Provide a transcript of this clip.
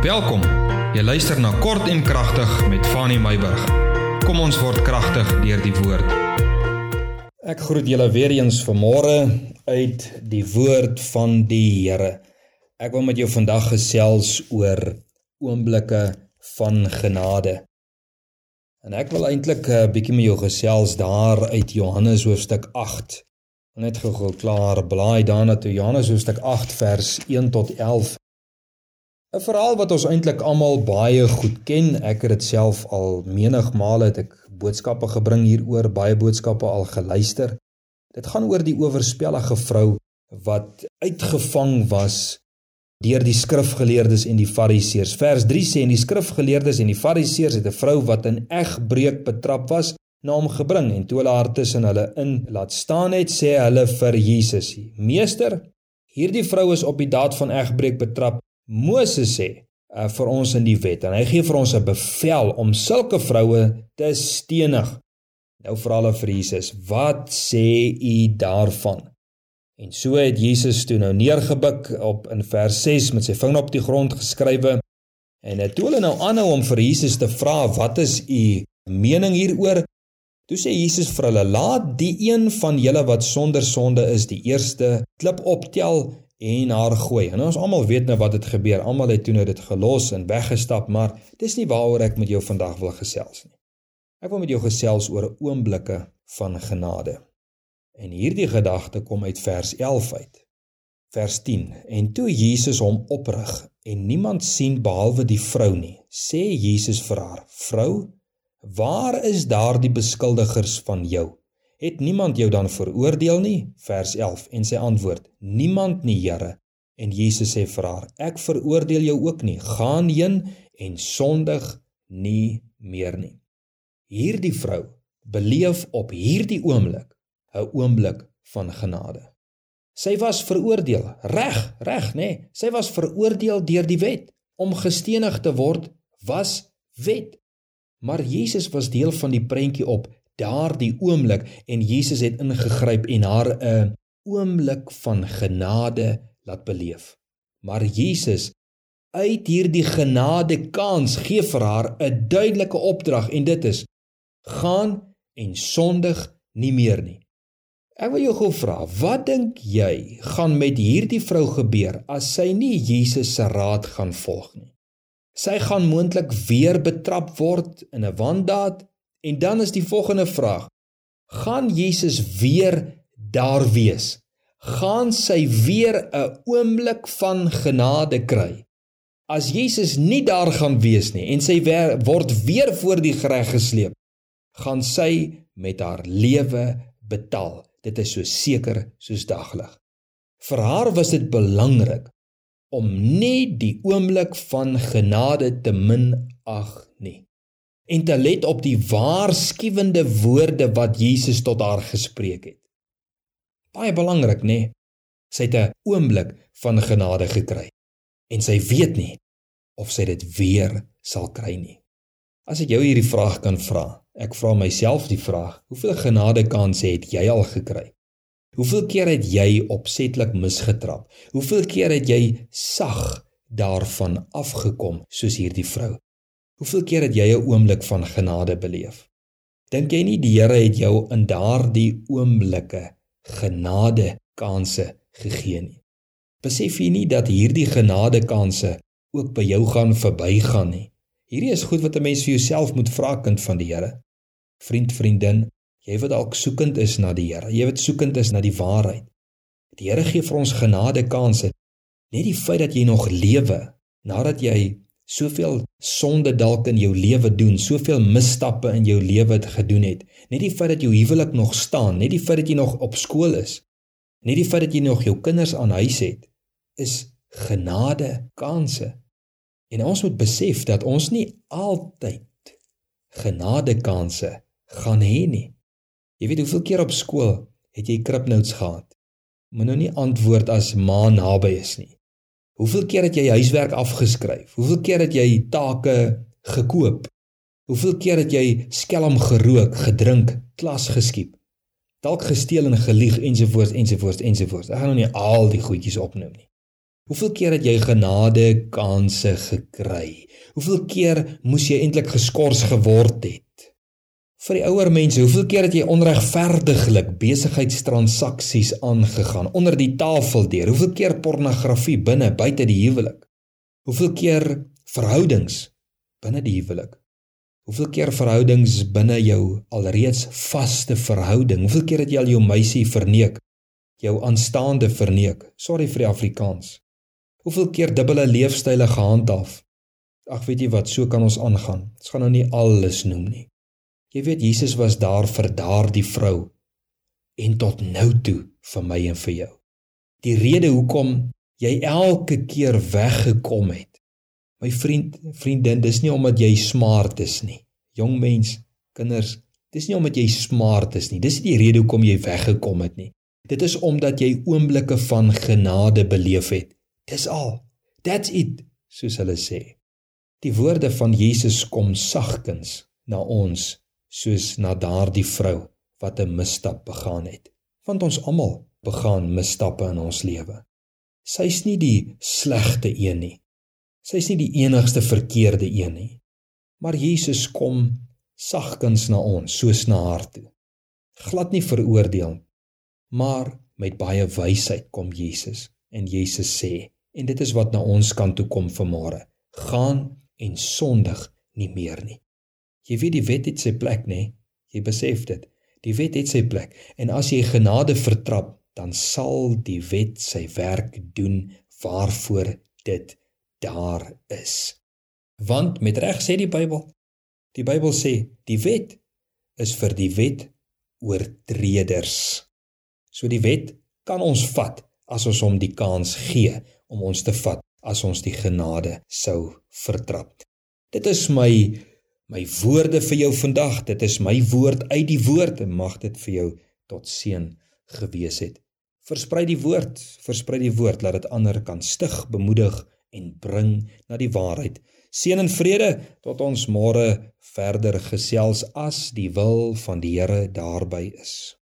Welkom. Jy luister na Kort en Kragtig met Fanny Meyburg. Kom ons word kragtig deur die woord. Ek groet julle weer eens vanmôre uit die woord van die Here. Ek wil met jou vandag gesels oor oomblikke van genade. En ek wil eintlik 'n uh, bietjie met jou gesels daar uit Johannes hoofstuk 8. Net gou-gou klaar blaai daarna toe Johannes hoofstuk 8 vers 1 tot 11. 'n Verhaal wat ons eintlik almal baie goed ken. Ek het dit self al menigmale het ek boodskappe gebring hieroor, baie boodskappe al geluister. Dit gaan oor die oorspellige vrou wat uitgevang was deur die skrifgeleerdes en die fariseërs. Vers 3 sê en die skrifgeleerdes en die fariseërs het 'n vrou wat in egbreek betrap was na hom gebring en toe hulle haar tussen hulle in laat staan het, sê hulle vir Jesus: "Meester, hierdie vrou is op die daad van egbreek betrap Moses sê uh, vir ons in die wet en hy gee vir ons 'n bevel om sulke vroue te stenig. Nou vra hulle vir Jesus, "Wat sê u daarvan?" En so het Jesus toe nou neergebuk op in vers 6 met sy vinger op die grond geskrywe en het hulle nou aanhou om vir Jesus te vra, "Wat is u mening hieroor?" Toe sê Jesus vir hulle, "Laat die een van julle wat sonder sonde is, die eerste klip optel en haar gooi. En ons almal weet nou wat het gebeur. Almal het toe nou dit gelos en weggestap, maar dis nie waaroor ek met jou vandag wil gesels nie. Ek wil met jou gesels oor oomblikke van genade. En hierdie gedagte kom uit vers 11 uit. Vers 10. En toe Jesus hom oprig en niemand sien behalwe die vrou nie, sê Jesus vir haar: "Vrou, waar is daardie beskuldigers van jou?" Het niemand jou dan veroordeel nie? Vers 11 en sy antwoord: Niemand nie, Here. En Jesus sê vir haar: Ek veroordeel jou ook nie. Gaan heen en sondig nie meer nie. Hierdie vrou beleef op hierdie oomblik 'n oomblik van genade. Sy was veroordeel, reg, reg, nê? Nee. Sy was veroordeel deur die wet om gestenig te word was wet. Maar Jesus was deel van die prentjie op daardie oomblik en Jesus het ingegryp en haar 'n oomblik van genade laat beleef. Maar Jesus uit hierdie genade kans gee vir haar 'n duidelike opdrag en dit is: gaan en sondig nie meer nie. Ek wil jou gou vra, wat dink jy gaan met hierdie vrou gebeur as sy nie Jesus se raad gaan volg nie? Sy gaan moontlik weer betrap word in 'n wandaad En dan is die volgende vraag: gaan Jesus weer daar wees? Gaan sy weer 'n oomblik van genade kry? As Jesus nie daar gaan wees nie en sy weer, word weer voor die reg gesleep, gaan sy met haar lewe betaal. Dit is so seker soos daglig. Vir haar was dit belangrik om nie die oomblik van genade te minag nie en te let op die waarskuwende woorde wat Jesus tot haar gespreek het. Baie belangrik, nê? Nee? Sy het 'n oomblik van genade gekry en sy weet nie of sy dit weer sal kry nie. As ek jou hierdie vraag kan vra, ek vra myself die vraag: Hoeveel genadekanse het jy al gekry? Hoeveel keer het jy opsetlik misgetrap? Hoeveel keer het jy sag daarvan afgekom soos hierdie vrou? Hoeveel keer het jy 'n oomblik van genade beleef? Dink jy nie die Here het jou in daardie oomblikke genade kansse gegee nie? Besef jy nie dat hierdie genade kansse ook by jou gaan verbygaan nie? Hierdie is goed wat 'n mens vir jouself moet vra kind van die Here. Vriend, vriendin, jy wat dalk soekend is na die Here, jy wat soekend is na die waarheid. Die Here gee vir ons genade kansse. Net die feit dat jy nog lewe nadat jy soveel sonde dalk in jou lewe doen, soveel misstappe in jou lewe gedoen het. Net die feit dat jou huwelik nog staan, net die feit dat jy nog op skool is, net die feit dat jy nog jou kinders aan huis het, is genade kanse. En ons moet besef dat ons nie altyd genade kanse gaan hê nie. Jy weet hoeveel keer op skool het jy kripnotes gehad? Moet nou nie antwoord as ma naby is nie. Hoeveel keer het jy huiswerk afgeskryf? Hoeveel keer het jy take gekoop? Hoeveel keer het jy skelm gerook, gedrink, klas geskiep? Dalk gesteel en gelieg ensovoorts ensovoorts ensovoorts. Ek gaan nou nie al die goedjies opnoem nie. Hoeveel keer het jy genade kansse gekry? Hoeveel keer moes jy eintlik geskort geword het? Vir die ouer mense, hoeveel keer het jy onregverdiglik besigheidstransaksies aangegaan onder die tafel deur? Hoeveel keer pornografie binne buite die huwelik? Hoeveel keer verhoudings binne die huwelik? Hoeveel keer verhoudings binne jou alreeds vaste verhouding? Hoeveel keer het jy al jou meisie verneek? Jou aanstaande verneek? Sorry vir die Afrikaans. Hoeveel keer dubbele leefstyle gehandhaaf? Ag weet jy wat, so kan ons aangaan. Ons gaan nou nie alles noem nie. Jy weet Jesus was daar vir daardie vrou en tot nou toe vir my en vir jou. Die rede hoekom jy elke keer weggekom het My vriend, vriendin, dis nie omdat jy smart is nie. Jong mens, kinders, dis nie omdat jy smart is nie. Dis nie die rede hoekom jy weggekom het nie. Dit is omdat jy oomblikke van genade beleef het. Dis al. That's it, soos hulle sê. Die woorde van Jesus kom sagkens na ons soos na daardie vrou wat 'n misstap begaan het. Want ons almal begaan misstappe in ons lewe. Sy's nie die slegte een nie. Sy is nie die enigste verkeerde een nie. Maar Jesus kom sagkens na ons, soos na haar toe. Glad nie veroordeel, maar met baie wysheid kom Jesus en Jesus sê en dit is wat na ons kant toe kom vanmôre. Gaan en sondig nie meer nie. Jy weet die wet het sy plek, nê? Jy besef dit. Die wet het sy plek en as jy genade vertrap, dan sal die wet sy werk doen waarvoor dit daar is. Want met reg sê die Bybel, die Bybel sê die wet is vir die wet oortreders. So die wet kan ons vat as ons hom die kans gee om ons te vat as ons die genade sou vertrap. Dit is my my woorde vir jou vandag. Dit is my woord uit die woord en mag dit vir jou tot seën gewees het. Versprei die woord, versprei die woord laat dit ander kan stig, bemoedig en bring na die waarheid. Seën en vrede tot ons môre verder gesels as die wil van die Here daarby is.